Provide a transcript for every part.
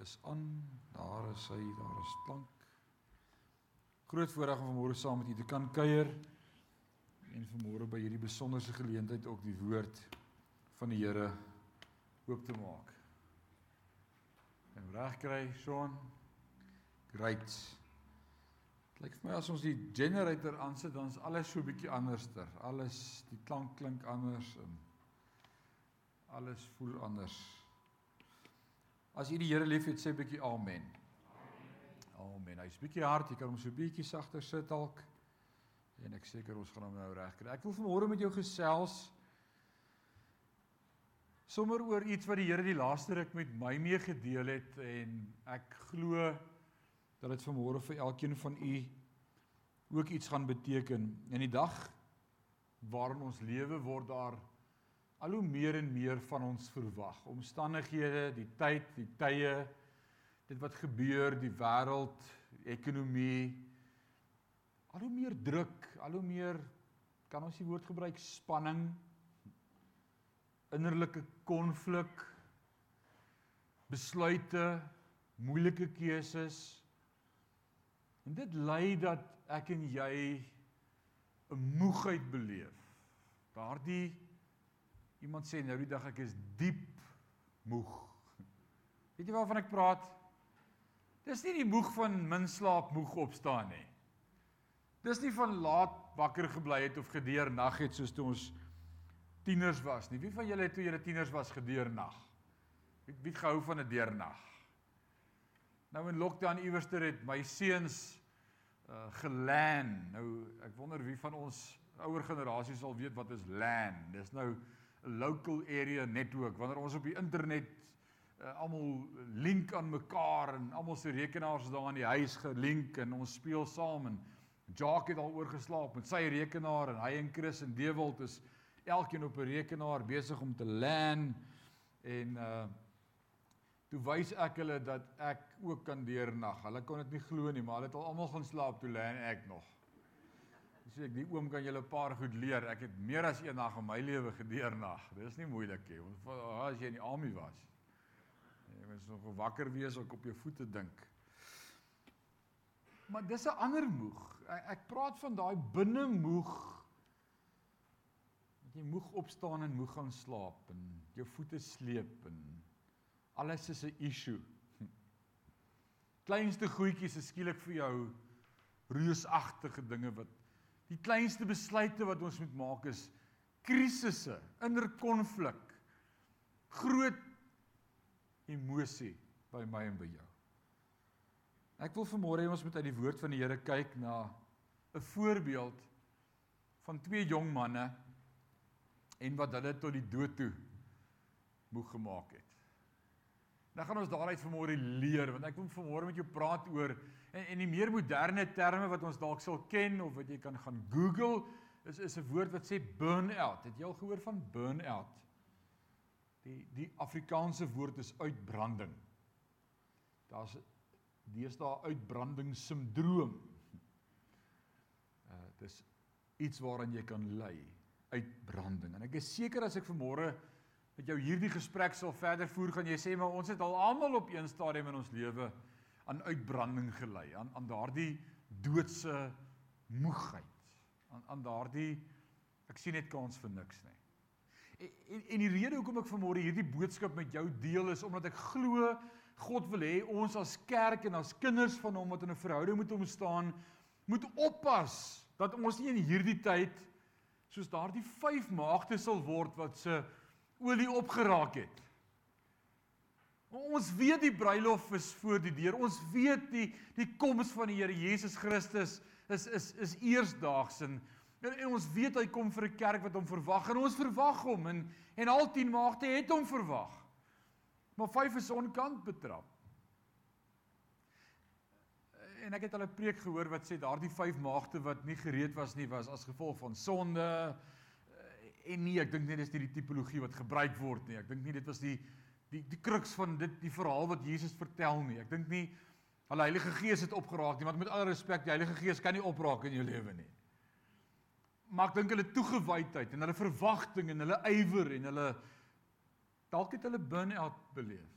is aan. Daar is hy, daar is klank. Groot voorreg om vanmôre saam met u te kan kuier en vanmôre by hierdie besonderse geleentheid ook die woord van die Here oop te maak. En reg kry, Sean. Great. Dit lyk vir my as ons die generator aansit, dan is alles so bietjie anderster. Alles, die klank klink anders en alles voel anders. As jy die Here liefhet, sê bietjie amen. Amen. Hy's bietjie hard, jy kan hom so bietjie sagter sit dalk. En ek seker ons gaan hom nou reg kry. Ek wil vanmôre met jou gesels sommer oor iets wat die Here die laaste ruk met my mee gedeel het en ek glo dat dit vanmôre vir elkeen van u ook iets gaan beteken. In die dag waarin ons lewe word daar al hoe meer en meer van ons verwag. Omstandighede, die tyd, die tye, dit wat gebeur, die wêreld, ekonomie, al hoe meer druk, al hoe meer kan ons die woord gebruik spanning, innerlike konflik, besluite, moeilike keuses. En dit lei dat ek en jy 'n moegheid beleef. Daardie Iemand sê nou die dag ek is diep moeg. Weet jy waarvan ek praat? Dis nie die moeg van min slaap moeg opstaan nie. Dis nie van laat wakker gebly het of gedeur nag het soos toe ons tieners was nie. Wie van julle het toe julle tieners was gedeur nag? Wie wie gehou van 'n deurnag? Nou in lockdown iewerster het my seuns uh gelan. Nou ek wonder wie van ons ouer generasie sal weet wat is LAN. Dis nou local area netwerk wanneer ons op die internet uh, almal link aan mekaar en almal se rekenaars daar in die huis gelink en ons speel saam en Jacques het al oorgeslaap met sy rekenaar en hy en Chris en Dewald is elkeen op 'n rekenaar besig om te LAN en uh toe wys ek hulle dat ek ook kan deurnag. Hulle kon dit nie glo nie, maar hulle het al almal gaan slaap toe LAN ek nog sê ek die oom kan julle 'n paar goed leer. Ek het meer as een nag in my lewe gedeernag. Dis nie moeilik nie. Want as jy in die army was, jy moet nog wakker wees om op jou voete dink. Maar dis 'n ander moeg. Ek praat van daai binne moeg. Dat jy moeg opstaan en moeg gaan slaap en jou voete sleep en alles is 'n issue. Kleinste goedjies is skielik vir jou reusagtige dinge wat Die kleinste besluite wat ons moet maak is krisisse, inner konflik, groot emosie by my en by jou. Ek wil vanmôre hê ons moet uit die woord van die Here kyk na 'n voorbeeld van twee jong manne en wat hulle tot die dood toe moeg gemaak het. Dan gaan ons daaruit vanmôre leer want ek wil vanmôre met jou praat oor en en die meer moderne terme wat ons dalk sal ken of wat jy kan gaan Google is is 'n woord wat sê burn out. Het jy al gehoor van burn out? Die die Afrikaanse woord is uitbranding. Daar's deesdae uitbranding sindroom. Uh dis iets waaraan jy kan ly, uitbranding. En ek is seker as ek vanmôre met jou hierdie gesprek sal verder voer, gaan jy sê maar ons het al almal op een stadium in ons lewe aan uitbranding gelei, aan aan daardie doodse moegheid, aan aan daardie ek sien net kans vir niks nie. En en, en die rede hoekom ek vanmôre hierdie boodskap met jou deel is omdat ek glo God wil hê ons as kerk en as kinders van hom wat in 'n verhouding met hom staan, moet oppas dat ons nie in hierdie tyd soos daardie vyf maagde sal word wat se olie opgeraak het. Ons weet die bruilof is voor die deur. Ons weet die die koms van die Here Jesus Christus is is is eersdaags en, en en ons weet hy kom vir 'n kerk wat hom verwag en ons verwag hom en en al 10 maagde het hom verwag. Maar vyf is onkant betrap. En ek het al 'n preek gehoor wat sê daardie vyf maagde wat nie gereed was nie was as gevolg van sonde, en nee, ek dink nie dis die tipologie wat gebruik word nie. Ek dink nie dit was die die die kruks van dit die verhaal wat Jesus vertel nie. Ek dink nie al die Heilige Gees het opgeraak nie, want met alle respek, die Heilige Gees kan nie opraak in jou lewe nie. Maar ek dink hulle toegewydheid en hulle verwagting en hulle ywer en hulle dalk het hulle burn-out beleef.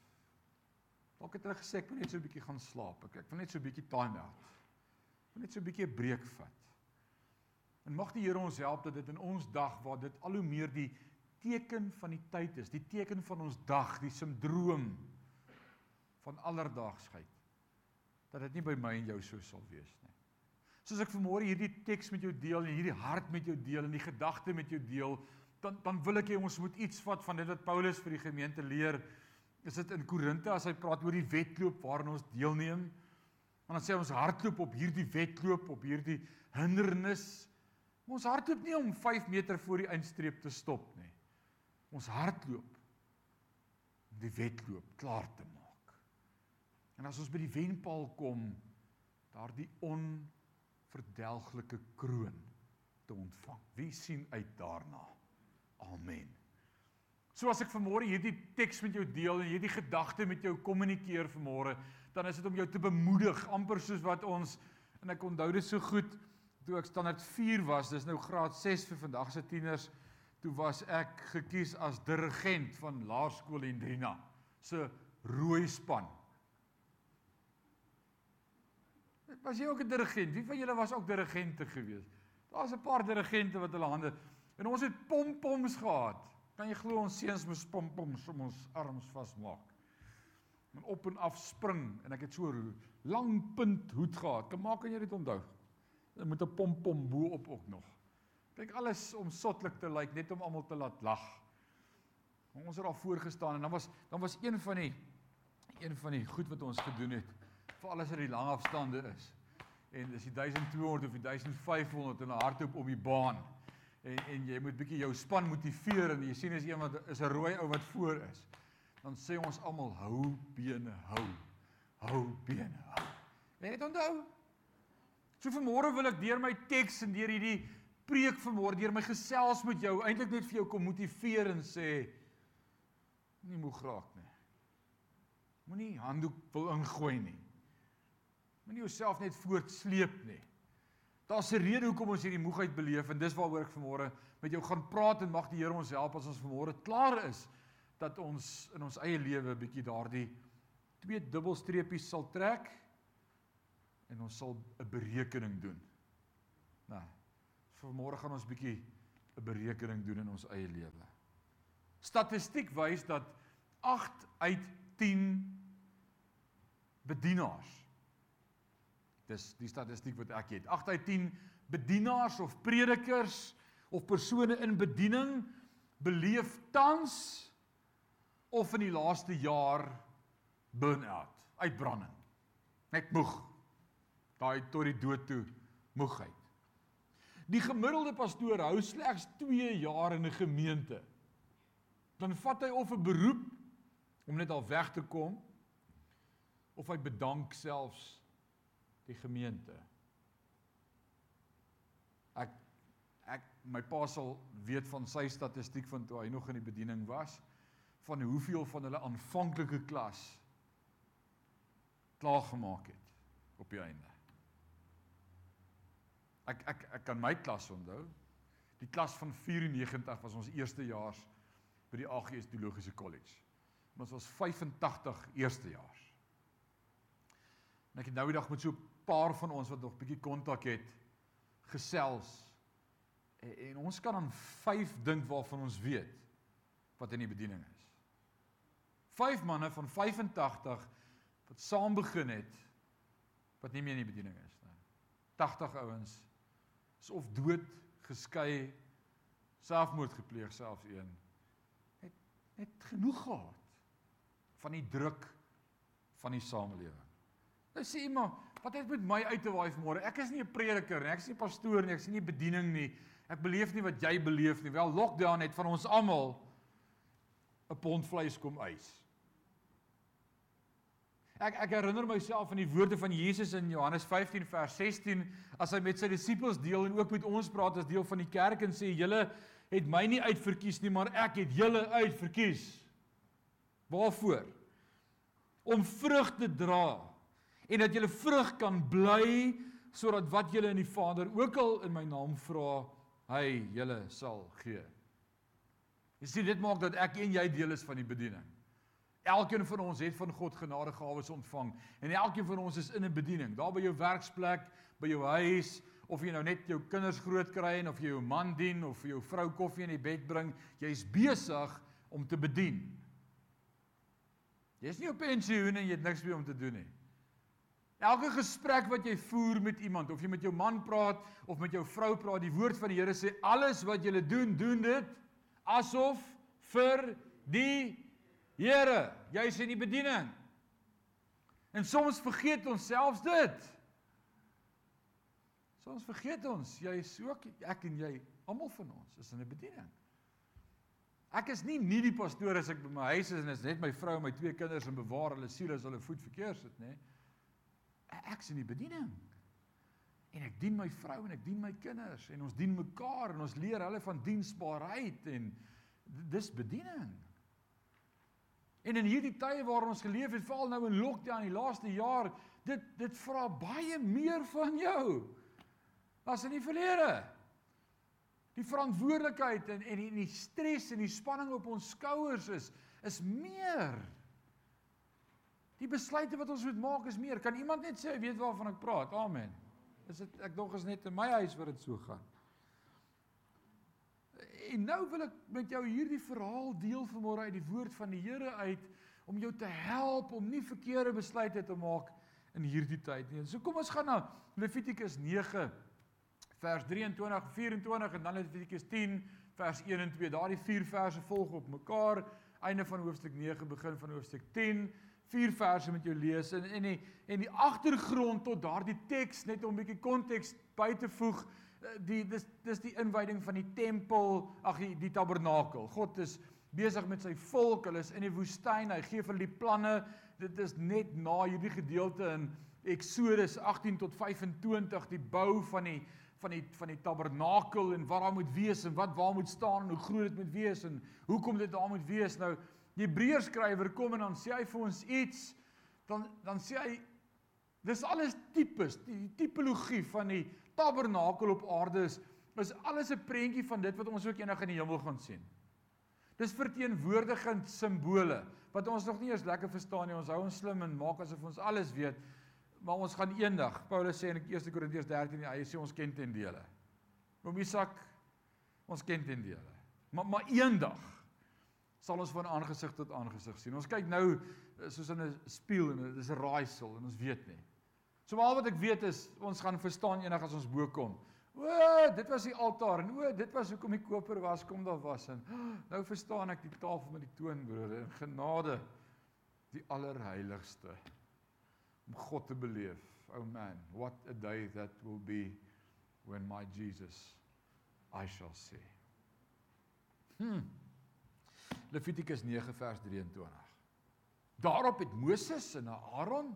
Dalk het hulle gesê ek wil net so 'n bietjie gaan slaap. Ek ek wil net so 'n bietjie time out. Ek wil net so 'n bietjie 'n breek vat. En mag die Here ons help dat dit in ons dag waar dit al hoe meer die teken van die tyd is, die teken van ons dag, die sindroom van alledaagsheid dat dit nie by my en jou so sal wees nie. Soos ek vanmôre hierdie teks met jou deel en hierdie hart met jou deel en die gedagte met jou deel, dan dan wil ek hê ons moet iets vat van dit wat Paulus vir die gemeente leer. Is dit in Korinte as hy praat oor die wedloop waarin ons deelneem? Want dan sê ons hardloop op hierdie wedloop, op hierdie hindernis. Ons hardloop nie om 5 meter voor die eindstreep te stop nie. Ons hardloop om die wedloop klaar te maak. En as ons by die wenpaal kom, daardie onverdelglike kroon te ontvang. Wie sien uit daarna? Amen. So as ek vanmôre hierdie teks met jou deel en hierdie gedagte met jou kommunikeer vanmôre, dan is dit om jou te bemoedig, amper soos wat ons en ek onthou dit so goed toe ek standaard 4 was, dis nou graad 6 vir vandag se tieners, toe was ek gekies as dirigent van Laerskool Hendrina se rooi span. Was jy ook 'n dirigent? Wie van julle was ook dirigente gewees? Daar's 'n paar dirigente wat hulle hande En ons het pompoms gehad. Kan jy glo ons seuns moes pompoms om ons arms vasmaak? En op en af spring en ek het so 'n lang punt hoed gehad. Kan maak kan jy dit onthou? Jy moet 'n pompom bo op ook nog. Kyk alles om sotlik te lyk, net om almal te laat lag. Ons het daar voor gestaan en dan was dan was een van die een van die goed wat ons gedoen het vir alles wat die lang afstande is. En dis die 1200 of die 1500 en hardloop op die baan en en jy moet bietjie jou span motiveer en jy sien as wat is 'n rooi ou wat voor is. Dan sê ons almal hou bene hou. Hou bene hou. Net onthou. So vanmôre wil ek deur my teks en deur hierdie preek vanmôre deur my gesels met jou eintlik net vir jou kom motiveer en sê nie moeg raak nie. Moenie handdoek wil ingooi nie. Moenie jouself net voortsleep nie. Daar's 'n rede hoekom ons hierdie moegheid beleef en dis waaroor ek vanmôre met jou gaan praat en mag die Here ons help as ons vanmôre klaar is dat ons in ons eie lewe bietjie daardie twee dubbelstreepies sal trek en ons sal 'n berekening doen. Nou, vanmôre gaan ons bietjie 'n berekening doen in ons eie lewe. Statistiek wys dat 8 uit 10 bedienaars Dis die statistiek wat ek het. 8 uit 10 bedienaars of predikers of persone in bediening beleef tans of in die laaste jaar burn-out, uitbranding. Net moeg. Daai tot die dood toe moegheid. Die gemiddelde pastoor hou slegs 2 jaar in 'n gemeente. Dan vat hy of 'n beroep om net al weg te kom of hy bedank selfs die gemeente. Ek ek my pa sal weet van sy statistiek van toe hy nog in die bediening was van hoeveel van hulle aanvanklike klas klaar gemaak het op die einde. Ek ek ek kan my klas onthou. Die klas van 94 was ons eerstejaars by die AGS Teologiese College. Ons was 85 eerstejaars. En ek het nou die dag met so 'n paar van ons wat nog bietjie kontak het gesels. En, en ons kan aan 5 dink waarvan ons weet wat in die bediening is. 5 manne van 85 wat saam begin het wat nie meer in die bediening is nie. 80 ouens is of dood, geskei, selfmoord gepleeg selfs een. Het net genoeg gehad van die druk van die samelewing. Nou sê iemand, wat het met my uit te waai vanmôre? Ek is nie 'n prediker nie, ek is nie pastoor nie, ek is nie bediening nie. Ek beleef nie wat jy beleef nie. Wel lockdown het van ons almal 'n pond vleis kom eis. Ek ek herinner myself aan die woorde van Jesus in Johannes 15 vers 16 as hy met sy disippels deel en ook met ons praat as deel van die kerk en sê julle het my nie uitverkies nie, maar ek het julle uitverkies. Waarvoor? Om vrug te dra en dat julle vrug kan bly sodat wat julle in die Vader ook al in my naam vra, hy julle sal gee. Jy sien dit maak dat ek en jy deel is van die bediening. Elkeen van ons het van God genadegawes ontvang en elkeen van ons is in 'n bediening. Daar by jou werksplek, by jou huis, of jy nou net jou kinders groot kry en of jy jou man dien of vir jou vrou koffie in die bed bring, jy's besig om te bedien. Jy's nie op pensioen en jy het niks meer om te doen nie. Elke gesprek wat jy voer met iemand, of jy met jou man praat of met jou vrou praat, die woord van die Here sê alles wat jy doen, doen dit asof vir die Here, jy's in die bediening. En soms vergeet ons selfs dit. Soms vergeet ons, jy's ook ek en jy, almal van ons is in 'n bediening. Ek is nie nie die pastoor as ek by my huis is en is net my vrou en my twee kinders en bewaar hulle siele as hulle voet verkeerd sit, nê? Ek's in die bediening. En ek dien my vrou en ek dien my kinders en ons dien mekaar en ons leer hulle van diensbaarheid en dis bediening. En in hierdie tye waar ons geleef het, veral nou in lockdown die laaste jaar, dit dit vra baie meer van jou as in die verlede. Die verantwoordelikheid en en die, die stres en die spanning op ons skouers is is meer. Die besluite wat ons moet maak is meer. Kan iemand net sê weet waarvan ek praat? Amen. Is dit ek dog is net in my huis waar dit so gaan. En nou wil ek met jou hierdie verhaal deel vanmôre uit die woord van die Here uit om jou te help om nie verkeerde besluite te maak in hierdie tyd nie. So kom ons gaan na Levitikus 9 vers 23 24 en dan Levitikus 10 vers 1 en 2. Daardie vier verse volg op mekaar. Einde van hoofstuk 9 begin van hoofstuk 10. Vier verse met jou lees en en die en die agtergrond tot daardie teks net om 'n bietjie konteks by te voeg die dis dis die inwyding van die tempel, ag die, die tabernakel. God is besig met sy volk. Hulle is in die woestyn. Hy gee vir hulle die planne. Dit is net na hierdie gedeelte in Eksodus 18 tot 25 die bou van die van die van die tabernakel en wat daar moet wees en wat waar moet staan en hoe groot dit moet wees en hoekom dit daar moet wees. Nou die Hebreërs skrywer kom en dan sê hy vir ons iets dan dan sê hy dis alles tipes, die tipologie van die tabernakel op aarde is is alles 'n prentjie van dit wat ons ook eendag in die hemel gaan sien. Dis verteenwoordigend simbole wat ons nog nie eens lekker verstaan nie. Ons hou ons slim en maak asof ons alles weet. Maar ons gaan eendag, Paulus sê in 1 Korintiërs 13, hy sê ons ken ten dele. Oom Isak, ons ken ten dele. Maar maar eendag sal ons van aangesig tot aangesig sien. Ons kyk nou soos in 'n spieël en dit is 'n raaisel en ons weet nie. So al wat ek weet is ons gaan verstaan eendag as ons bo kom. O, dit was die altaar en o, dit was hoekom die koper was kom daar was en nou verstaan ek die tafel met die toonbrode en genade die allerheiligste om God te beleef. Oh man, what a day that will be when my Jesus I shall see. Hm. Levitikus 9 vers 23. Daarop het Moses en Aaron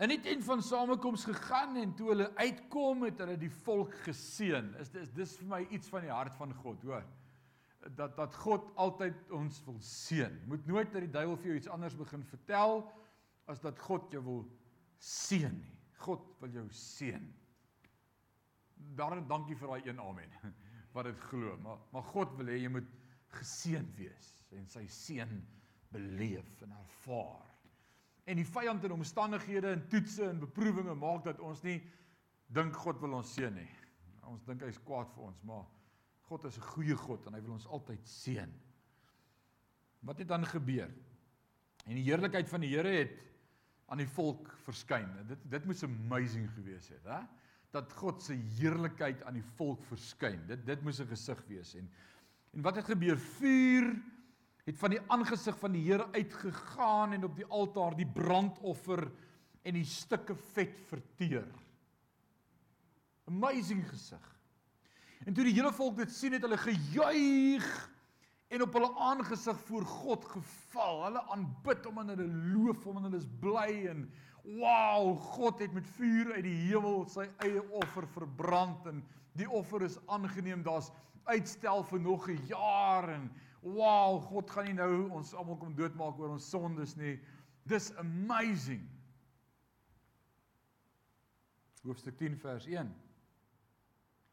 in die tent van samekoms gegaan en toe hulle uitkom het hulle die volk geseën. Is dis dis vir my iets van die hart van God, hoor. Dat dat God altyd ons wil seën. Moet nooit dat die duiwel vir jou iets anders begin vertel as dat God jou wil seën nie. God wil jou seën. Daarom dankie vir daai een amen wat dit glo. Maar maar God wil hê jy moet geseën wees en sy seën beleef en ervaar en die vyand en omstandighede en toetse en beproewinge maak dat ons nie dink God wil ons seën nie. Ons dink hy's kwaad vir ons, maar God is 'n goeie God en hy wil ons altyd seën. Wat het dan gebeur? En die heerlikheid van die Here het aan die volk verskyn. Dit dit moes amazing gewees het, hè? Dat God se heerlikheid aan die volk verskyn. Dit dit moes 'n gesig wees en en wat het gebeur? Vuur het van die aangesig van die Here uitgegaan en op die altaar die brandoffer en die stukke vet verteer. Amazing gesig. En toe die hele volk dit sien het hulle gejuig en op hulle aangesig voor God geval. Hulle aanbid hom en hulle loof hom en hulle is bly en wow, God het met vuur uit die hemel sy eie offer verbrand en die offer is aangeneem. Daar's uitstel vir nog 'n jaar en wow, God gaan nie nou ons almal kom doodmaak oor ons sondes nie. Dis amazing. Hoofstuk 10 vers 1.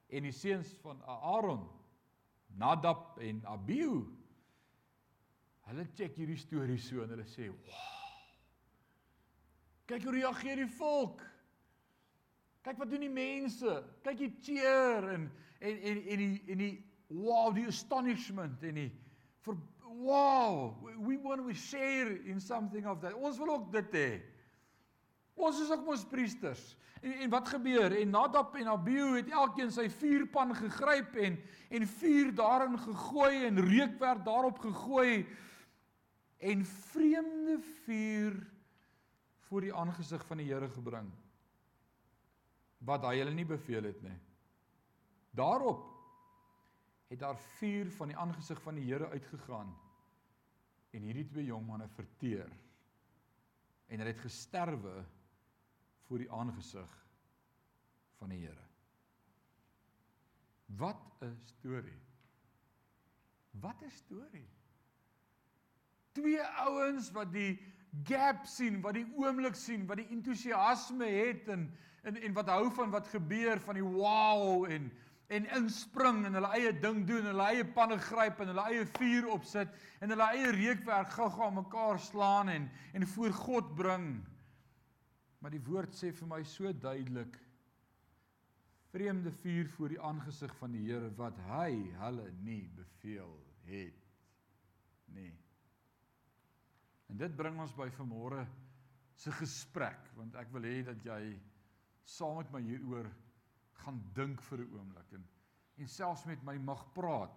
En die seuns van Aaron, Nadab en Abihu, Hulle check hierdie storie so en hulle sê, "Wow. Kyk hoe reageer die volk. Kyk wat doen die mense. Kyk die cheer en en en en die en die wow, die astonishment en die vir wow, we want to share in something of that. Ons wil ook dit hê. Ons is ook mos priesters. En, en wat gebeur? En Nadab en Abihu het elkeen sy vuurpan gegryp en en vuur daarin gegooi en reuk werd daarop gegooi en vreemde vuur voor die aangesig van die Here gebring wat hy hulle nie beveel het nie. Daarop het daar vuur van die aangesig van die Here uitgegaan en hierdie twee jong manne verteer en hulle het gesterwe voor die aangesig van die Here. Wat 'n storie. Wat 'n storie. Twee ouens wat die gap sien, wat die oomblik sien, wat die entoesiasme het en en en wat hou van wat gebeur van die wow en en inspring en hulle eie ding doen, hulle eie panne gryp en hulle eie vuur opsit en hulle eie reukwerk gou-gou mekaar slaan en en voor God bring. Maar die woord sê vir my so duidelik vreemde vuur voor die aangesig van die Here wat hy hulle nie beveel het nie. En dit bring ons by vanmôre se gesprek want ek wil hê dat jy saam met my hieroor gaan dink vir 'n oomblik en en selfs met my mag praat.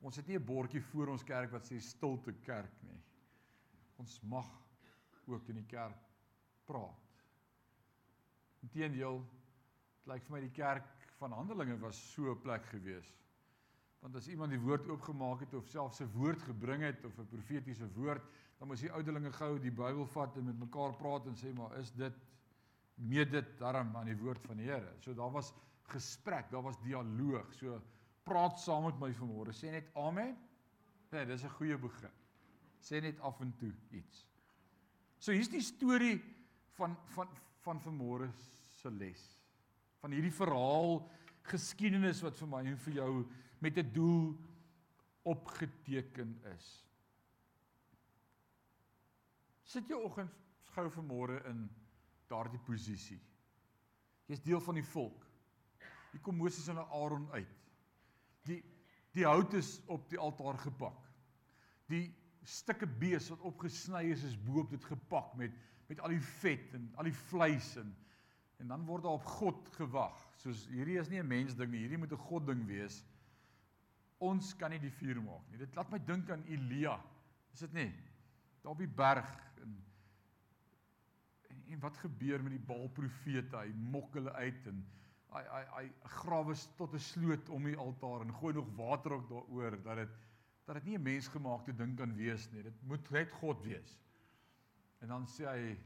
Ons het nie 'n bordjie voor ons kerk wat sê stilte kerk nie. Ons mag ook in die kerk praat. Inteendeel, dit lyk vir my die kerk van Handelinge was so 'n plek gewees. Want as iemand die woord oopgemaak het of selfs 'n woord gebring het of 'n profetiese woord, dan moes die ouderlinge gou die Bybel vat en met mekaar praat en sê maar is dit meet dit daarom aan die woord van die Here. So daar was gesprek, daar was dialoog. So praat saam met my vanmôre. Sê net amen. Nee, dis 'n goeie begin. Sê net af en toe iets. So hier's die storie van van van vanmôre se les. Van hierdie verhaal geskiedenis wat vir my en vir jou met 'n doel opgeteken is. Sit jou oggend gou vanmôre in daardie posisie. Jy's deel van die volk. Hier kom Moses en Aaron uit. Die die hout is op die altaar gepak. Die stukke bees wat opgesny is is bo op dit gepak met met al die vet en al die vleis en en dan word daar op God gewag. Soos hierdie is nie 'n mens ding nie, hierdie moet 'n God ding wees. Ons kan nie die vuur maak nie. Dit laat my dink aan Elia. Is dit nie? Daar op die berg en en wat gebeur met die Baal profete? Hy mok hulle uit en hy hy hy grawe tot 'n sloot om die altaar en gooi nog water ook daaroor dat dit dat dit nie 'n mensgemaakte ding kan wees nie. Dit moet net God wees. En dan sê hy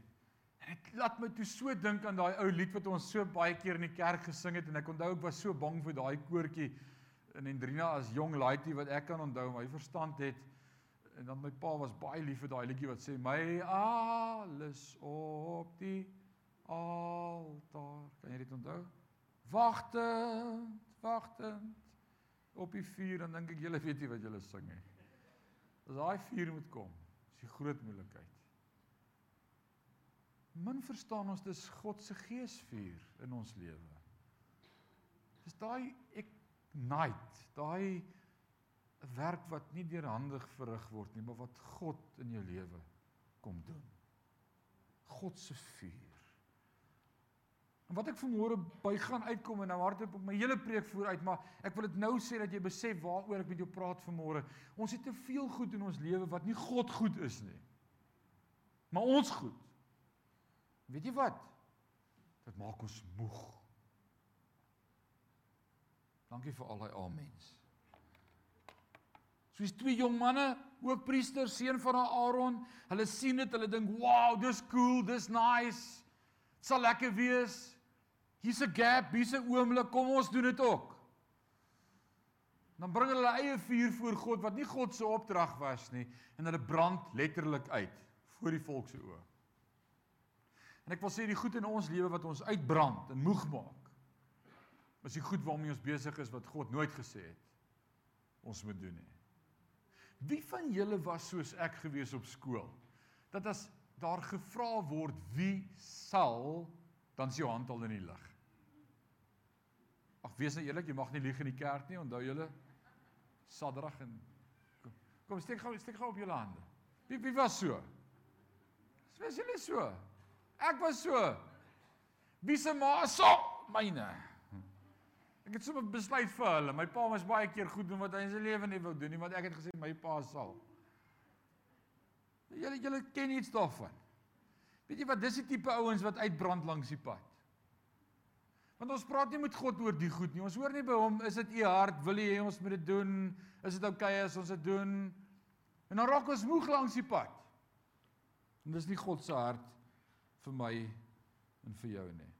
en dit laat my toe so dink aan daai ou lied wat ons so baie keer in die kerk gesing het en ek onthou ek was so bang vir daai koortjie in Hendrina as jong laaitie wat ek kan onthou my verstand het en dan my pa was baie lief vir daai liedjie wat sê my alles op die altaar. Kan jy dit onthou? Wagtend, wagtend op die vuur en dink ek julle weet nie wat julle sing nie. As daai vuur moet kom, is die groot moeilikheid. Min verstaan ons dis God se geesvuur in ons lewe. Dis daai ignite, daai 'n werk wat nie deur hande verrig word nie, maar wat God in jou lewe kom doen. God se vuur. En wat ek vanmôre by gaan uitkom en nou hardop op my hele preek vooruit, maar ek wil dit nou sê dat jy besef waaroor ek met jou praat vanmôre. Ons het te veel goed in ons lewe wat nie God goed is nie. Maar ons goed. Weet jy wat? Dit maak ons moeg. Dankie vir al daai amens. Soos twee jong manne, ook priesters, seun van Aaron, hulle sien dit, hulle dink, "Wow, dis cool, dis nice. Dit sal lekker wees. Hier's 'n gap, hier's 'n oomblik, kom ons doen dit ook." Dan bring hulle eie vuur voor God wat nie God se opdrag was nie en hulle brand letterlik uit voor die volk se oë. En ek wil sê die goed in ons lewe wat ons uitbrand en moeg maak. Is die goed waarmee ons besig is wat God nooit gesê het ons moet doen nie. Wie van julle was soos ek gewees op skool? Dat as daar gevra word wie sal, dan is jou hand al in die lug. Ag wees nou eerlik, jy mag nie lieg in die kerk nie, onthou julle Sadrag en kom, kom steek gou steek gou op julle hande. Wie wie was so? Was julle so? Ek was so. Wie se ma so myne? Ek het sommer besluit vir hulle. My pa was baie keer goed doen wat hy in sy lewe nie wou doen nie, want ek het gesê my pa sal. Julle julle ken iets daarvan. Weet jy wat dis die tipe ouens wat uitbrand langs die pad. Want ons praat nie met God oor die goed nie. Ons hoor nie by hom, is dit u hart, wil jy hê ons moet dit doen? Is dit oukei okay as ons dit doen? En dan raak ons moeg langs die pad. En dis nie God se hart vir my en vir jou nie.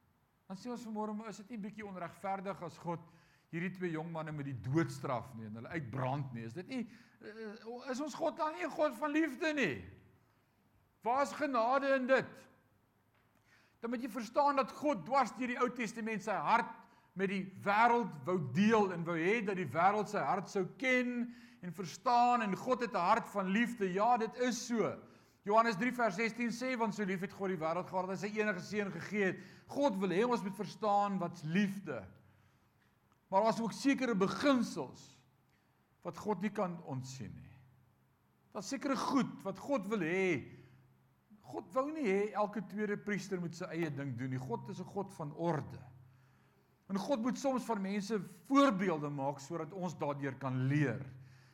Dan sê ons vanmôre, is dit nie bietjie onregverdig as God hierdie twee jong manne met die doodstraf nie en hulle uitbrand nie? Is dit nie eh, is ons God dan nie 'n God van liefde nie? Waar's genade in dit? Dan moet jy verstaan dat God dwars deur die Ou Testament sy hart met die wêreld wou deel en wou hê dat die wêreld sy hart sou ken en verstaan en God het 'n hart van liefde. Ja, dit is so. Johannes 3 vers 16 sê want so lief het God die wêreld gehad dat hy sy enige seun gegee het. God wil hê ons moet verstaan wat's liefde. Maar daar's ook sekere beginsels wat God nie kan ontsien nie. Daar's sekere goed wat God wil hê. God wou nie hê elke tweede priester moet sy eie ding doen nie. God is 'n God van orde. En God moet soms van mense voorbeelde maak sodat ons daardeur kan leer.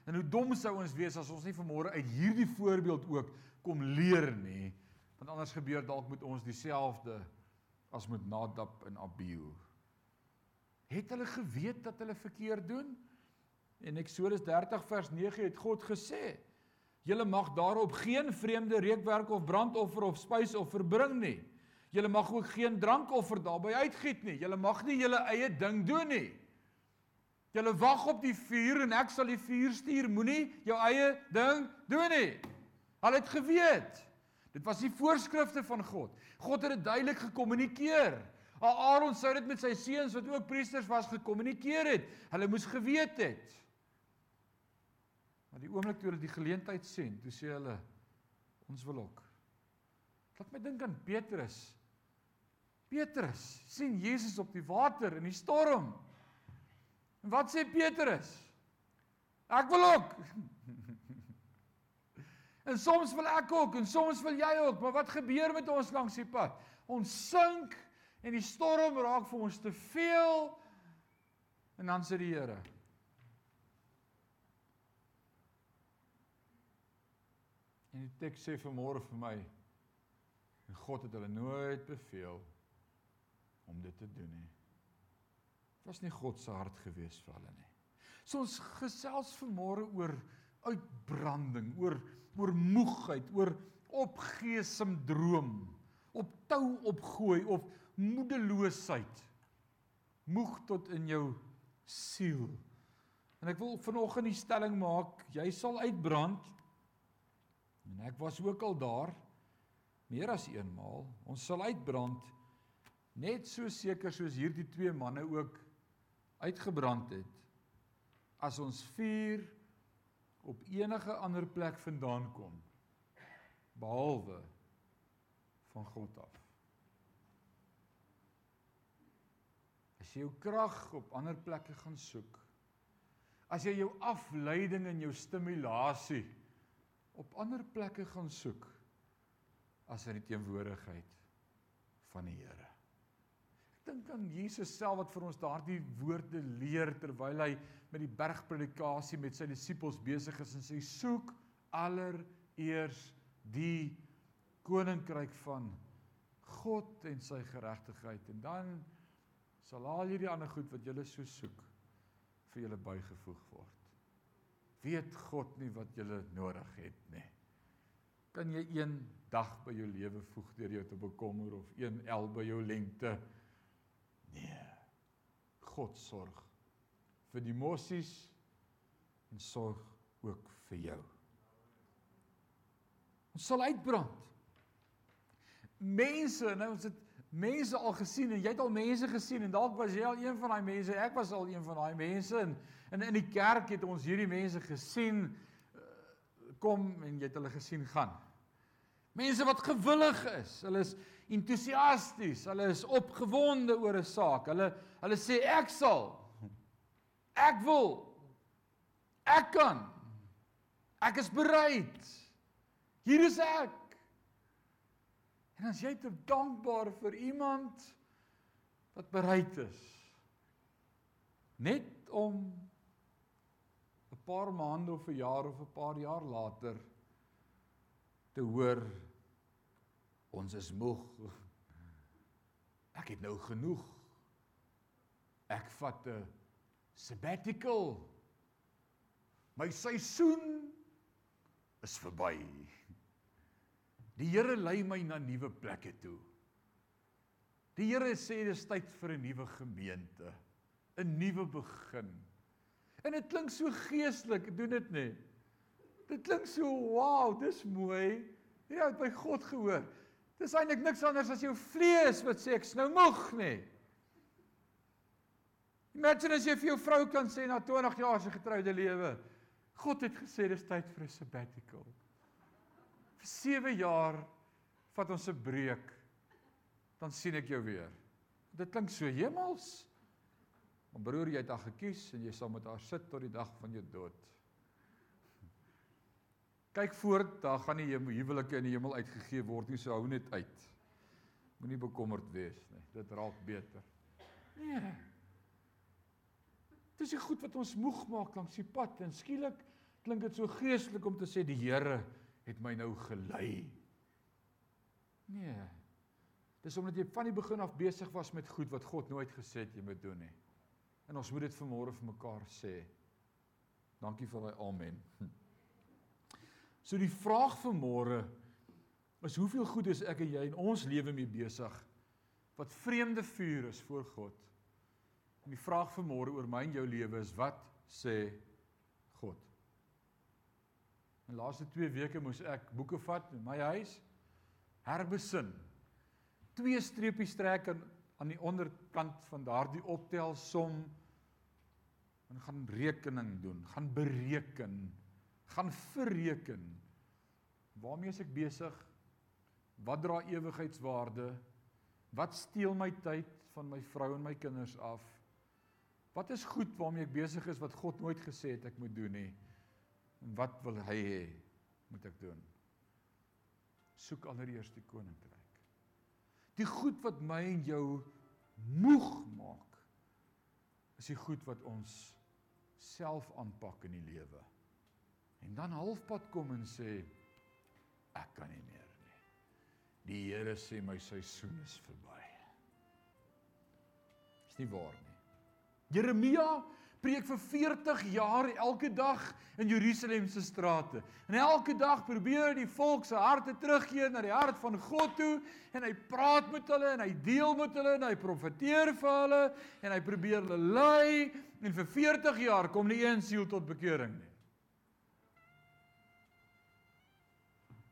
En hoe dom sou ons wees as ons nie vanmôre uit hierdie voorbeeld ook kom leer nie, want anders gebeur dalk met ons dieselfde as met Nadab en Abihu. Het hulle geweet dat hulle verkeerd doen? In Eksodus 30 vers 9 het God gesê: "Julle mag daarop geen vreemde reukwerk of brandoffer of spysoffer bring nie. Julle mag ook geen drankoffer daarbey uitgiet nie. Julle mag nie julle eie ding doen nie." Julle wag op die vuur en ek sal die vuur stuur. Moenie jou eie ding doen nie. Hulle het geweet. Dit was die voorskrifte van God. God het dit duidelik gekommunikeer. Aaron sou dit met sy seuns wat ook priesters was gekommunikeer het. Hulle moes geweet het. Maar die oomblik toe hulle die geleentheid sien, toe sê hulle ons wil ook. Laat my dink aan Petrus. Petrus sien Jesus op die water in die storm. En wat sê Petrus? Ek wil ook. En soms wil ek ook en soms wil jy ook, maar wat gebeur met ons langs die pad? Ons sink en die storm raak vir ons te veel. En dan sê die Here: En die teks sê vanmôre vir my en God het hulle nooit beveel om dit te doen nie. Dit was nie God se hart gewees vir hulle nie. So ons gesels vanmôre oor uitbranding, oor oor moegheid, oor opgee sindroom, op tou opgooi of moedeloosheid. Moeg tot in jou siel. En ek wil vanoggend die stelling maak, jy sal uitbrand. En ek was ook al daar meer as eenmaal. Ons sal uitbrand net so seker soos hierdie twee manne ook uitgebrand het. As ons vuur op enige ander plek vandaan kom behalwe van God af. As jy jou krag op ander plekke gaan soek, as jy jou afleiding en jou stimulasie op ander plekke gaan soek as in die teenwoordigheid van die Here. Ek dink aan Jesus self wat vir ons daardie woorde leer terwyl hy met die bergpredikasie met sy disippels besig is en sê soek allereers die koninkryk van God en sy geregtigheid en dan sal al hierdie ander goed wat julle so soek vir julle bygevoeg word. Weet God nie wat julle nodig het nie. Kan jy een dag by jou lewe voeg deur jou te bekommer of een el by jou lengte? Nee. God sorg vir die mossies en sorg ook vir jou. Ons sal uitbrand. Mense, nou ons het mense al gesien en jy het al mense gesien en dalk was jy al een van daai mense, ek was al een van daai mense en in in die kerk het ons hierdie mense gesien. kom en jy het hulle gesien gaan. Mense wat gewillig is, hulle is entoesiasties, hulle is opgewonde oor 'n saak. Hulle hulle sê ek sal. Ek wil. Ek kan. Ek is bereid. Hier is ek. En as jy te dankbaar vir iemand wat bereid is net om 'n paar maande of 'n jaar of 'n paar jaar later te hoor ons is moeg. Ek het nou genoeg. Ek vat 'n sabbatical. My seisoen is verby. Die Here lei my na nuwe plekke toe. Die Here sê dis tyd vir 'n nuwe gemeente, 'n nuwe begin. En dit klink so geestelik, doen dit nie. Dit klink so, wow, dis mooi. Ja, het by God gehoor. Dis eintlik niks anders as jou vlees wat sê ek's nou moeg, nê. Imagine as jy vir jou vrou kan sê na 20 jaar se getroude lewe, God het gesê dis tyd vir 'n sabbatical vir 7 jaar vat ons 'n breek dan sien ek jou weer. Dit klink so hemels. Maar broer, jy het haar gekies en jy sal met haar sit tot die dag van jou dood. Kyk voort, daar gaan nie huwelike in die hemel uitgegee word nie, so hou net uit. Moenie bekommerd wees nie. Dit raak beter. Nee. Dis die goed wat ons moeg maak langs die pad en skielik klink dit so geestelik om te sê die Here het my nou gelei. Nee. Dis omdat jy van die begin af besig was met goed wat God nooit gesê het jy moet doen nie. En ons moet dit vanmôre vir mekaar sê. Dankie vir daai amen. So die vraag vanmôre is hoeveel goed is ek en jy in ons lewe mee besig wat vreemde vuur is voor God. En die vraag vanmôre oor my en jou lewe is wat sê God? In laaste 2 weke moes ek boeke vat in my huis herbesin. Twee streepies trek aan aan die onderkant van daardie optelsom en gaan rekening doen, gaan bereken, gaan verreken. Waarmee is ek besig? Wat dra ewigheidswaarde? Wat steel my tyd van my vrou en my kinders af? Wat is goed waarmee ek besig is wat God nooit gesê het ek moet doen nie? En wat wil hy hê moet ek doen? Soek allereers die koninkryk. Die goed wat my en jou moeg maak is die goed wat ons self aanpak in die lewe. En dan halfpad kom en sê ek kan nie meer nie. Die Here sê my seisoen is verby. Is nie waar nie. Jeremia preek vir 40 jaar elke dag in Jerusalem se strate. En elke dag probeer die volk se harte terugkeer na die hart van God toe en hy praat met hulle en hy deel met hulle en hy profeteer vir hulle en hy probeer hulle lei en vir 40 jaar kom nie een siel tot bekering nie.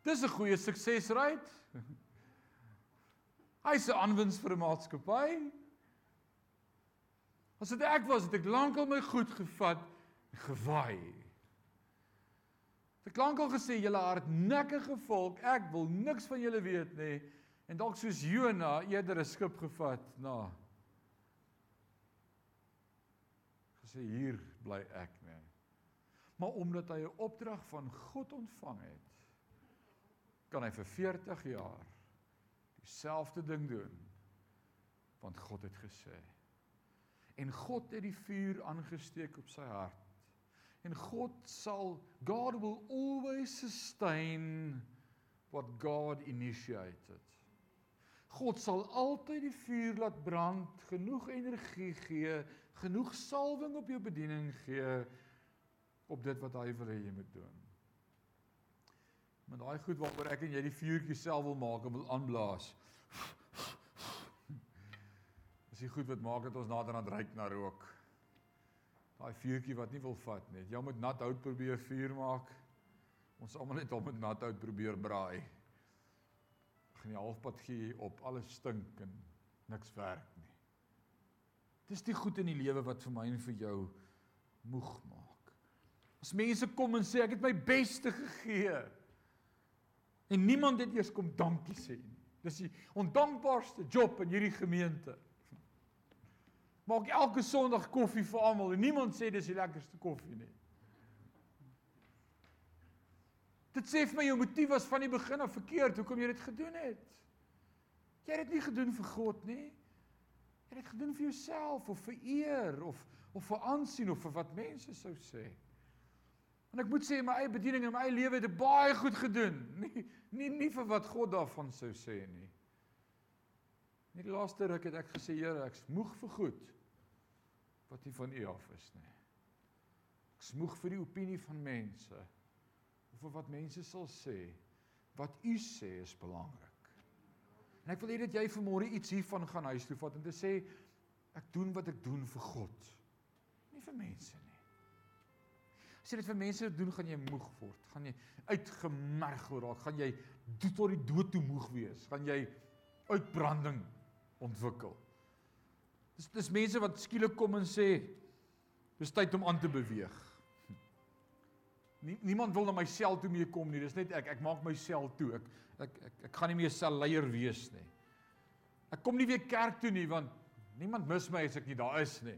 Dis 'n goeie suksesryd. Hy's 'n aanwins vir 'n maatskappy. As dit ek was, het ek lankal my goed gevat en gewaai. Ek lankal gesê julle hardnekkige volk, ek wil niks van julle weet nie en dalk soos Jona eerder 'n skip gevat na gesê hier bly ek nê. Maar omdat hy 'n opdrag van God ontvang het, kan hy vir 40 jaar dieselfde ding doen want God het gesê en God het die vuur aangesteek op sy hart. En God sal God will always sustain what God initiated. God sal altyd die vuur laat brand, genoeg energie gee, genoeg salwing op jou bediening gee op dit wat hy wil hê jy moet doen. Met daai goed waaroor ek en jy die vuurtjie self wil maak en wil aanblaas die goed wat maak dat ons nader aan ryk na rook. Daai vuurtjie wat nie wil vat nie. Jy moet nat hout probeer vuur maak. Ons almal net op met nat hout probeer braai. Gaan die halfpad gee op alles stink en niks werk nie. Dis die goed in die lewe wat vir my en vir jou moeg maak. As mense kom en sê ek het my beste gegee en niemand het eers kom dankie sê nie. Dis die ondankbaarste job in hierdie gemeente. Maak elke Sondag koffie vir almal en niemand sê dis die lekkerste koffie nie. Dit sê vir my jou motief was van die begin af verkeerd hoekom jy dit gedoen het. Jy het dit nie gedoen vir God nie. Jy het dit gedoen vir jouself of vir eer of of vir aansien of vir wat mense sou sê. En ek moet sê my eie bediening in my eie lewe het baie goed gedoen. Nie nie nie vir wat God daarvan sou sê nie. Net die laaste ruk het ek gesê Here, ek's moeg vir goed wat nie van U af is nie. Ek's moeg vir die opinie van mense of vir wat mense sal sê. Wat U sê is belangrik. En ek wil hê dat jy vanmôre iets hiervan gaan huis toe vat en te sê ek doen wat ek doen vir God. Nie vir mense nie. As jy dit vir mense doen, gaan jy moeg word. Gaan jy uitgemergel raak, gaan jy tot die dood toe moeg wees, gaan jy uitbranding ontwikkel. Dis dis mense wat skielik kom en sê dis tyd om aan te beweeg. Nie, niemand wil na my sel toe mee kom nie. Dis net ek ek maak my sel toe. Ek ek ek, ek gaan nie meer selleier wees nie. Ek kom nie weer kerk toe nie want niemand mis my as ek nie daar is nie.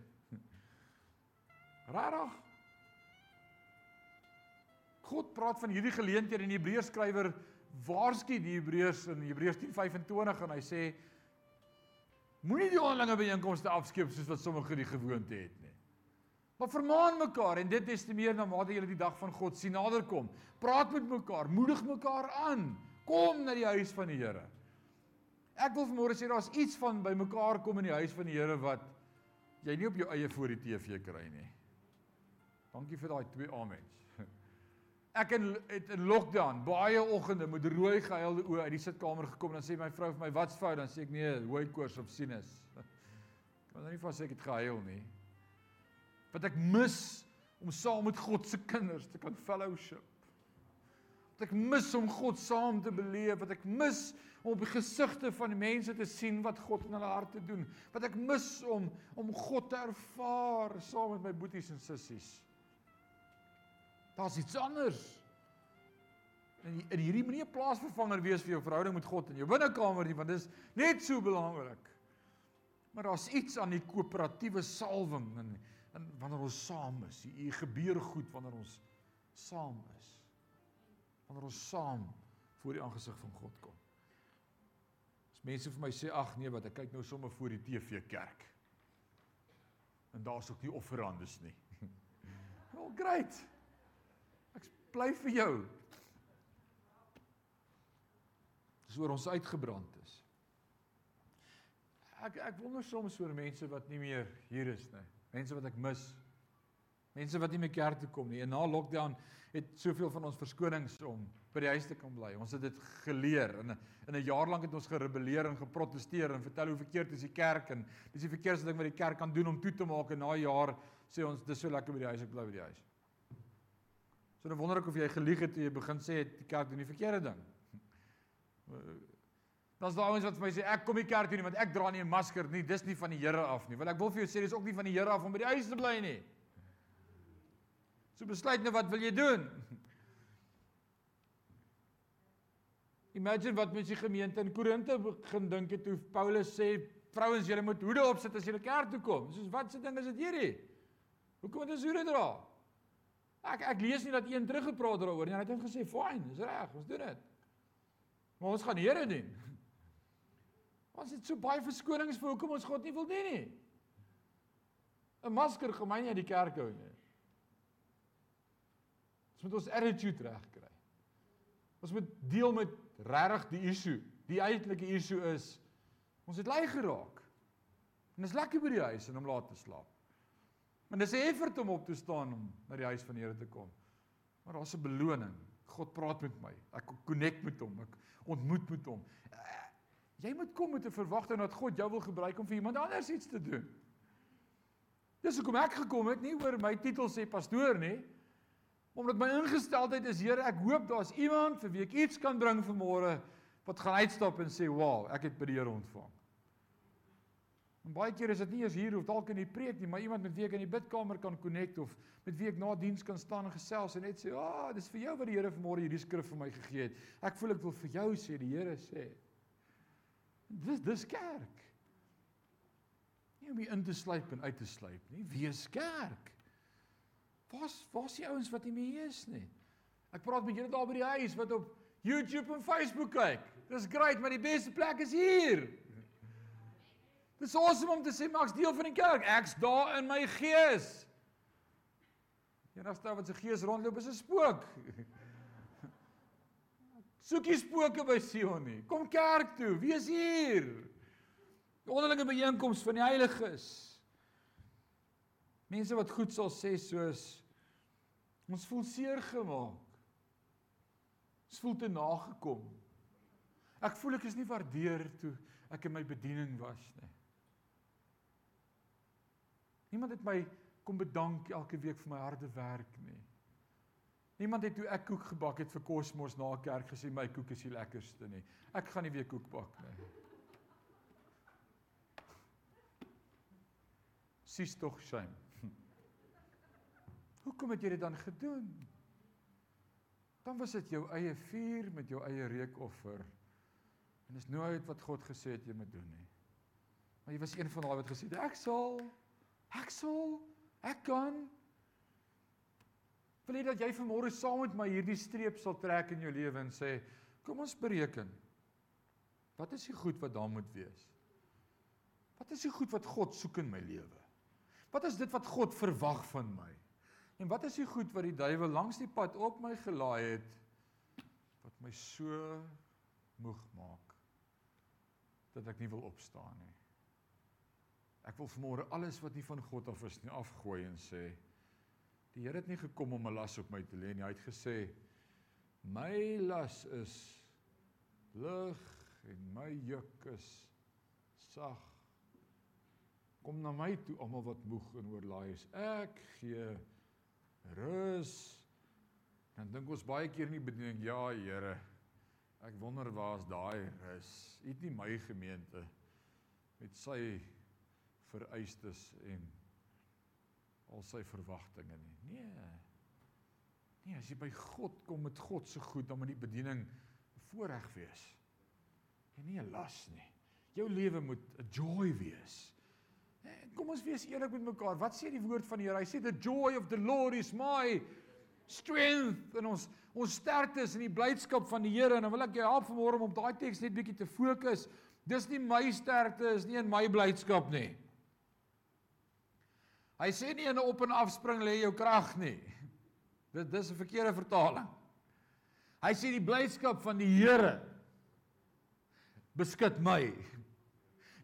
Rarig. God praat van hierdie geleenthede in die Hebreërs skrywer waarsku die Hebreërs in Hebreërs 10:25 en hy sê moenie die onderlinge byeenkomste afskeep soos wat sommige die gewoonte het nie. Maar vermaan mekaar en dit is te meer na mate julle die dag van God sien naderkom. Praat met mekaar, moedig mekaar aan. Kom na die huis van die Here. Ek wil vanmôre sê daar's iets van by mekaar kom in die huis van die Here wat jy nie op jou eie voor die TV kry nie. Dankie vir daai twee amens. Ek in het in lockdown baie oggende met rooi gehuilde oë uit die sitkamer gekom en dan sê my vrou vir my wat's fout dan sê ek nee, hoë koors of sinus. Kan nou nie vas sê ek het gehuil nie wat ek mis om saam met God se kinders te kan fellowship. Wat ek mis om God saam te beleef, wat ek mis om op die gesigte van die mense te sien wat God in hulle harte doen, wat ek mis om om God te ervaar saam met my boeties en sissies. Daar's iets anders. En in hierdie moenie 'n plaasvervanger wees vir jou verhouding met God in jou binnekamer nie, want dit is net so belangrik. Maar daar's iets aan die koöperatiewe salwing en en wanneer ons saam is. Hier gebeur goed wanneer ons saam is. Wanneer ons saam voor die aangesig van God kom. As mense vir my sê ag nee wat ek kyk nou sommer voor die TV kerk. En daar's ook nie offerandes nie. Wel great. Bly vir jou. Dis oor ons uitgebrand is. Ek ek wonder soms oor mense wat nie meer hier is nie. Mense wat ek mis. Mense wat nie meer kerk toe kom nie. En na lockdown het soveel van ons verskonings om by die huis te kan bly. Ons het dit geleer en in 'n jaar lank het ons gerebelleer en geprotesteer en vertel hoe verkeerd is die kerk en dis die verkeerdste ding wat die kerk kan doen om toe te maak en na 'n jaar sê ons dis so lekker by die huis ek bly by die huis. So dan wonder ek of jy gelieg het toe jy begin sê het die kerk doen die verkeerde ding. Dan's daar ouens wat vir my sê ek kom nie kerk toe nie want ek dra nie 'n masker nie. Dis nie van die Here af nie. Want ek wil vir jou sê dis ook nie van die Here af om by die huis te bly nie. So besluit nou wat wil jy doen? Imagine wat mens die gemeente in Korinte begin dink het hoe Paulus sê vrouens julle moet hoede opsit as julle kerk toe kom. Soos wat se ding is dit hierdie? Hoekom moet ons hoede dra? Ek ek lees nie dat een teruggepraat daaroor nie. Hy het gesê fyn, dis reg, ons doen dit. Maar ons gaan Here dien. Ons het so baie verskonings vir hoekom ons God nie wil dien nie. 'n Masker gemeen jy die kerk hou nie. Ons moet ons attitude reg kry. Ons moet deel met regtig die issue. Die eintlike issue is ons het lei geraak. En is lekker by die huis en om laat te slaap. Maar dis 'n effort om op te staan om na die huis van die Here te kom. Maar daar's 'n beloning. God praat met my. Ek connect met hom. Ek ontmoet met hom. Jy moet kom met 'n verwagting dat God jou wil gebruik om vir iemand anders iets te doen. Dis hoekom ek gekom het, nie oor my titel sê pastoor nie. Omdat my ingesteldheid is, Here, ek hoop daar's iemand vir wie ek iets kan bring vir môre wat gaan uitstap en sê, "Wow, ek het by die Here ontvang." En baie keer is dit nie eens hier of dalk in die preek nie, maar iemand met wie ek in die bidkamer kan connect of met wie ek na diens kan staan en gesels en net sê, "Ag, oh, dis vir jou wat die Here vanmôre hierdie skrif vir my gegee het. Ek voel ek wil vir jou sê die Here sê." Dis dis kerk. Nie om in te sluip en uit te sluip nie. Wees kerk. Waar's waar's die ouens wat nie meer is nie? Ek praat met julle daar by die huis wat op YouTube en Facebook kyk. Dis great, maar die beste plek is hier. Dis awesome om te sê Max deel van die kerk. Ek's daar in my gees. Enigste wat se gees rondloop is 'n spook. Soekie spooke by Sion nie. Kom kerk toe, wees hier. Onderlinge byeenkoms van die heiliges. Mense wat goed sal sê soos ons voel seer gemaak. Ons voel te nagekom. Ek voel ek is nie waardeer toe ek in my bediening was nie. Niemand het my kom bedank elke week vir my harde werk nie. Niemand het toe ek koek gebak het vir Kosmos na kerk gesê my koek is die lekkerste nie. Ek gaan nie weer koek bak nie. Sis tog shame. Hoekom het jy dit dan gedoen? Dan was dit jou eie vuur met jou eie reukoffer. En dis nooit wat God gesê het jy moet doen nie. Maar jy was een van daai wat gesê het ek sal ek sal ek kan wil hê dat jy vanmôre saam met my hierdie streep sal trek in jou lewe en sê kom ons bereken. Wat is die goed wat daar moet wees? Wat is die goed wat God soek in my lewe? Wat is dit wat God verwag van my? En wat is die goed wat die duiwel langs die pad op my gelaai het wat my so moeg maak dat ek nie wil opstaan nie. Ek wil vanmôre alles wat nie van God af is nie afgooi en sê die Here het nie gekom om 'n las op my te lê nie. Hy het gesê my las is lig en my juk is sag. Kom na my toe almal wat moeg en oorlaai is. Ek gee rus. Dan dink ons baie keer nie bediening ja Here. Ek wonder waar's daai rus? U het nie my gemeente met sy vereistes en al sy verwagtinge nie. Nee. Nee, as jy by God kom met God se goed, dan moet die bediening voorreg wees. En nie 'n las nie. Jou lewe moet 'n joy wees. Kom ons wees eerlik met mekaar. Wat sê die woord van die Here? Hy sê the joy of the Lord is my strength en ons ons sterkte is in die blydskap van die Here en dan wil ek jou help vanmôre om op daai teks net bietjie te fokus. Dis nie my sterkte is nie in my blydskap nie. Hy sê nie in 'n op en af spring lê jou krag nie. Dit dis 'n verkeerde vertaling. Hy sê die blydskap van die Here beskik my.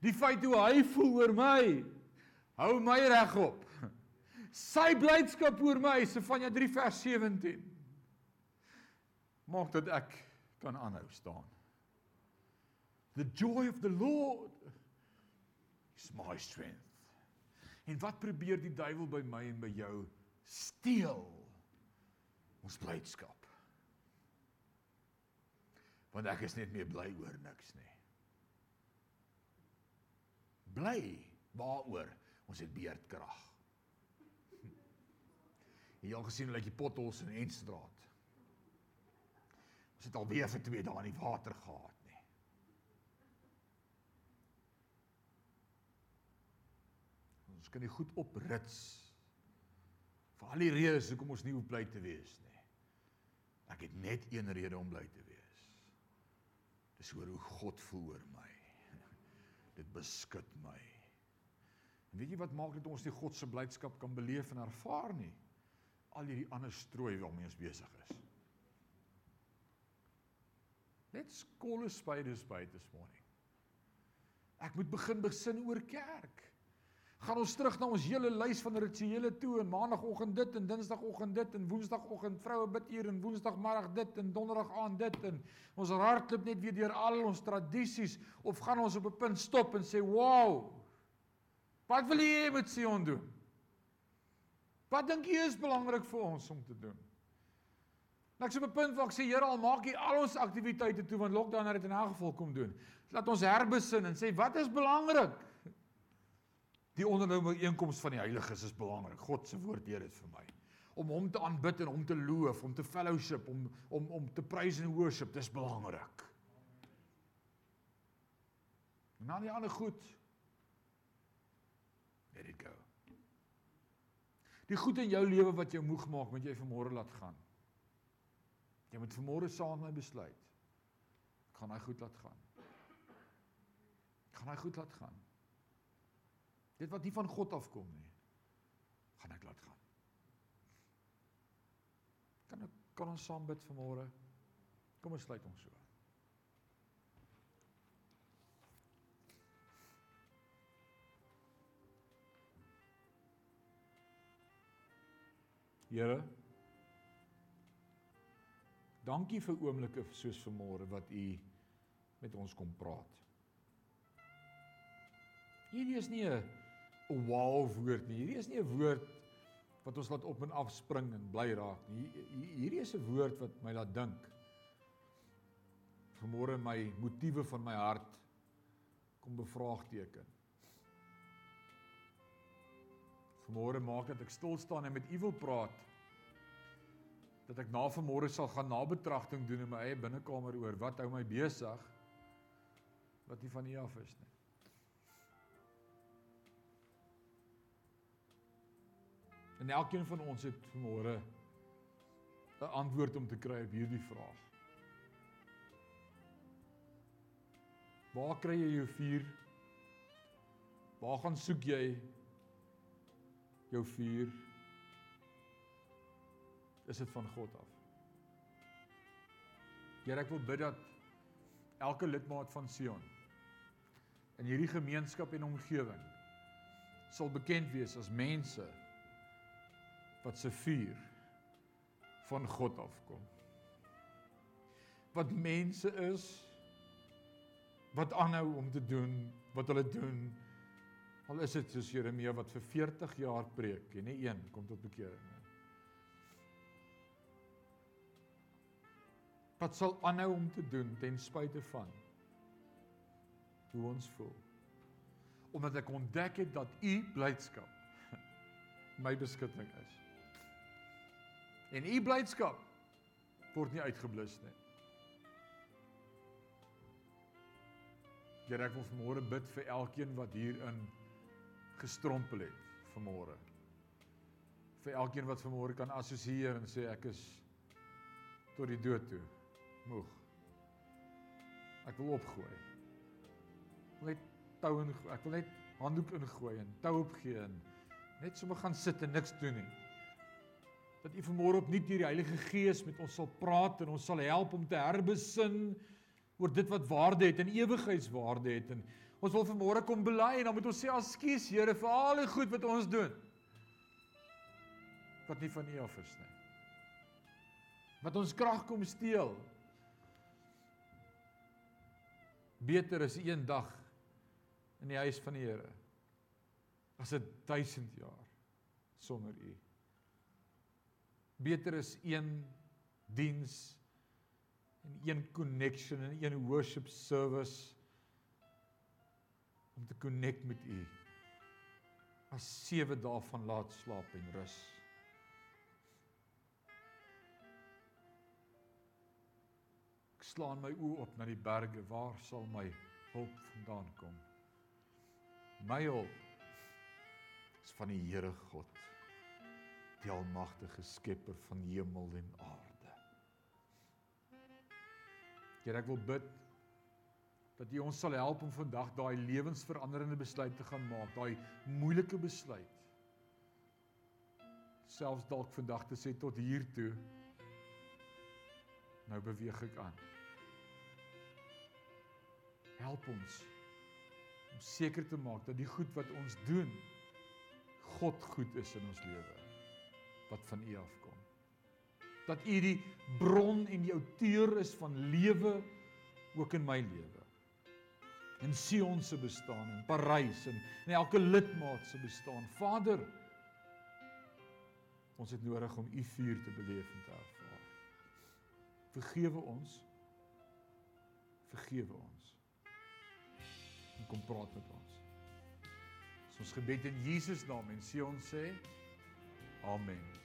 Die feit hoe hy voel oor my hou my regop. Sy blydskap oor my, Sefanja 3 vers 17. Maak dat ek kan aanhou staan. The joy of the Lord is my strength. En wat probeer die duiwel by my en by jou steel? Ons blydskap. Want ek is net meer bly oor niks nie. Bly waaroor? Ons het beerdkrag. Jy al gesien hoe lyk die potholes in Enstraat? Ons het al weer vir 2 dae nie water gehad nie. Ons kan nie goed oprits vir al die redes hoekom ons nie hoef bly te wees nie. Ek het net een rede om bly te wees. Dis oor hoe God voel oor my. Dit beskud my. En weet jy wat maak dit ons nie God se blydskap kan beleef en ervaar nie? al hierdie ander strooi waarmee ons besig is. Let's call a spade a spade this morning. Ek moet begin besin oor kerk. Gaan ons terug na ons hele lys van rituele toe en maandagooggend dit en dinsdagoggend dit en woensdagoggend vroue bid hier en woensdagmiddag dit en donderdag aand dit en ons hardloop net weer deur al ons tradisies of gaan ons op 'n punt stop en sê wow wat wil jy hê moet Sion doen Wat dink jy is belangrik vir ons om te doen? Nou ek sê op 'n punt waar ek sê Here al maak jy al ons aktiwiteite toe want lockdown het dit in elk geval kom doen. Laat ons herbesin en sê wat is belangrik? Die onderlinge einkoms van die heiliges is belangrik. God se woord leer dit vir my. Om hom te aanbid en hom te loof, om te fellowship, om om om te praise en worship, dis belangrik. En dan die ander goed. Let it go. Die goed in jou lewe wat jou moeg maak, moet jy vanmôre laat gaan. Jy moet vanmôre saam met my besluit. Ek gaan hy goed laat gaan. Ek gaan hy goed laat gaan. Dit wat nie van God afkom nie, gaan ek laat gaan. Kan ek kan ons saam bid vanmôre? Kom ons sluit ons so. Here Dankie vir oomblikke soos vanmôre wat u met ons kom praat. Hierdie is nie 'n 'n wow woord nie. Hierdie is nie 'n woord wat ons laat op en af spring en bly raak nie. Hierdie is 'n woord wat my laat dink. Vanmôre my motiewe van my hart kom bevraagteken. Vanmôre maak dit ek stil staan en met u wil praat. Dat ek na vanmôre sal gaan nabetragting doen in my eie binnekamer oor wat hou my besig wat nie van u af is nie. En elkeen van ons het vanmôre 'n antwoord om te kry op hierdie vraag. Waar kry jy jou vuur? Waar gaan soek jy jou vuur? Is dit van God af? Here, ek wil bid dat elke lidmaat van Sion in hierdie gemeenskap en omgewing sal bekend wees as mense wat se vuur van God afkom. Wat mense is wat aanhou om te doen wat hulle doen. Al is dit soos Jeremia wat vir 40 jaar preek en nie een kom tot bekering nie. Wat sal aanhou om te doen ten spyte van hoe ons voel. Omdat ek ontdek het dat u blydskap my beskutting is. En u blydskap word nie uitgeblus nie. Here ek wil vanmôre bid vir elkeen wat hierin gestrompel het vanmôre. Vir elkeen wat vanmôre kan assosieer en sê ek is tot die dood toe moeg. Ek wil opgooi. Ek wil net tou en ek wil net handdoek ingooi en tou opgee en net sommer gaan sit en niks doen nie dat U vanmôre opnuut deur die Heilige Gees met ons sal praat en ons sal help om te herbesin oor dit wat waarde het en ewigheidswaarde het. En ons wil vanmôre kom bely en dan moet ons sê ekskuus Here vir al die goed wat ons doen wat nie van U af is nie. Wat ons krag kom steel. Beter is een dag in die huis van die Here as 'n 1000 jaar sonder U beter is een diens en een connection en een worship service om te connect met u. As sewe dae van laat slaap en rus. Ek slaan my oë op na die berge. Waar sal my hulp vandaan kom? My hulp is van die Here God die almagtige skepper van hemel en aarde. Here ek wil bid dat U ons sal help om vandag daai lewensveranderende besluit te gaan maak, daai moeilike besluit. Selfs dalk vandag te sê tot hier toe. Nou beweeg ek aan. Help ons om seker te maak dat die goed wat ons doen God goed is in ons lewe wat van U afkom. Dat U die bron en die outeur is van lewe ook in my lewe. In Sion se bestaan en Parys en in elke lidmaat se bestaan. Vader, ons het nodig om U vuur te beleef en te ervaar. Vergewe ons. Vergewe ons. En kom praat met ons. Ons gebed in Jesus naam en sê ons sê amen.